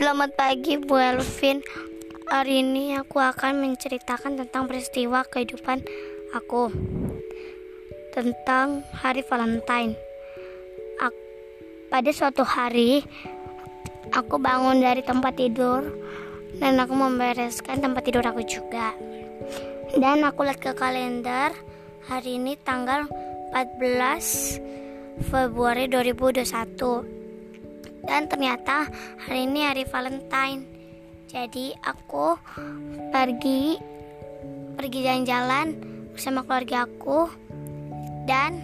Selamat pagi Bu Elvin. Hari ini aku akan menceritakan tentang peristiwa kehidupan aku. Tentang hari Valentine. Ak- Pada suatu hari Aku bangun dari tempat tidur Dan aku membereskan tempat tidur aku juga. Dan aku lihat ke kalender Hari ini tanggal 14 Februari 2021 dan ternyata hari ini hari Valentine. Jadi aku pergi pergi jalan-jalan bersama keluarga aku. Dan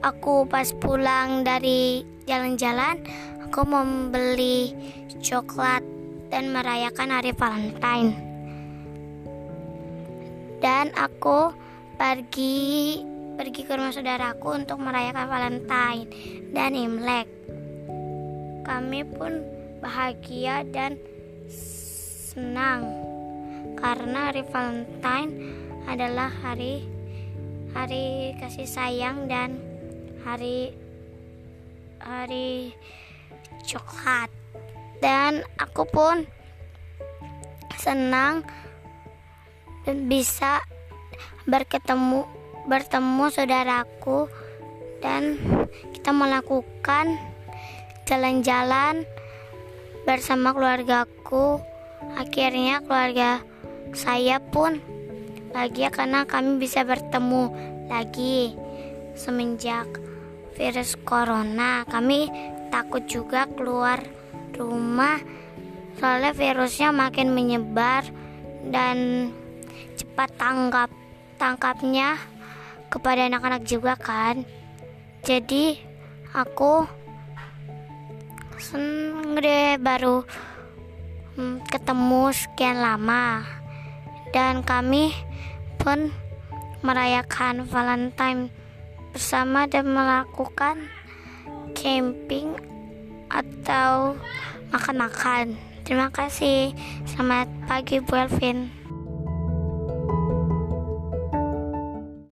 aku pas pulang dari jalan-jalan aku membeli coklat dan merayakan hari Valentine. Dan aku pergi pergi ke rumah saudaraku untuk merayakan Valentine. Dan Imlek kami pun bahagia dan senang karena hari Valentine adalah hari hari kasih sayang dan hari hari coklat dan aku pun senang dan bisa berketemu bertemu saudaraku dan kita melakukan jalan-jalan bersama keluargaku. Akhirnya keluarga saya pun bahagia karena kami bisa bertemu lagi semenjak virus corona. Kami takut juga keluar rumah soalnya virusnya makin menyebar dan cepat tanggap tangkapnya kepada anak-anak juga kan. Jadi aku seneng deh baru hmm, ketemu sekian lama dan kami pun merayakan Valentine bersama dan melakukan camping atau makan-makan. Terima kasih. Selamat pagi Bu Elvin.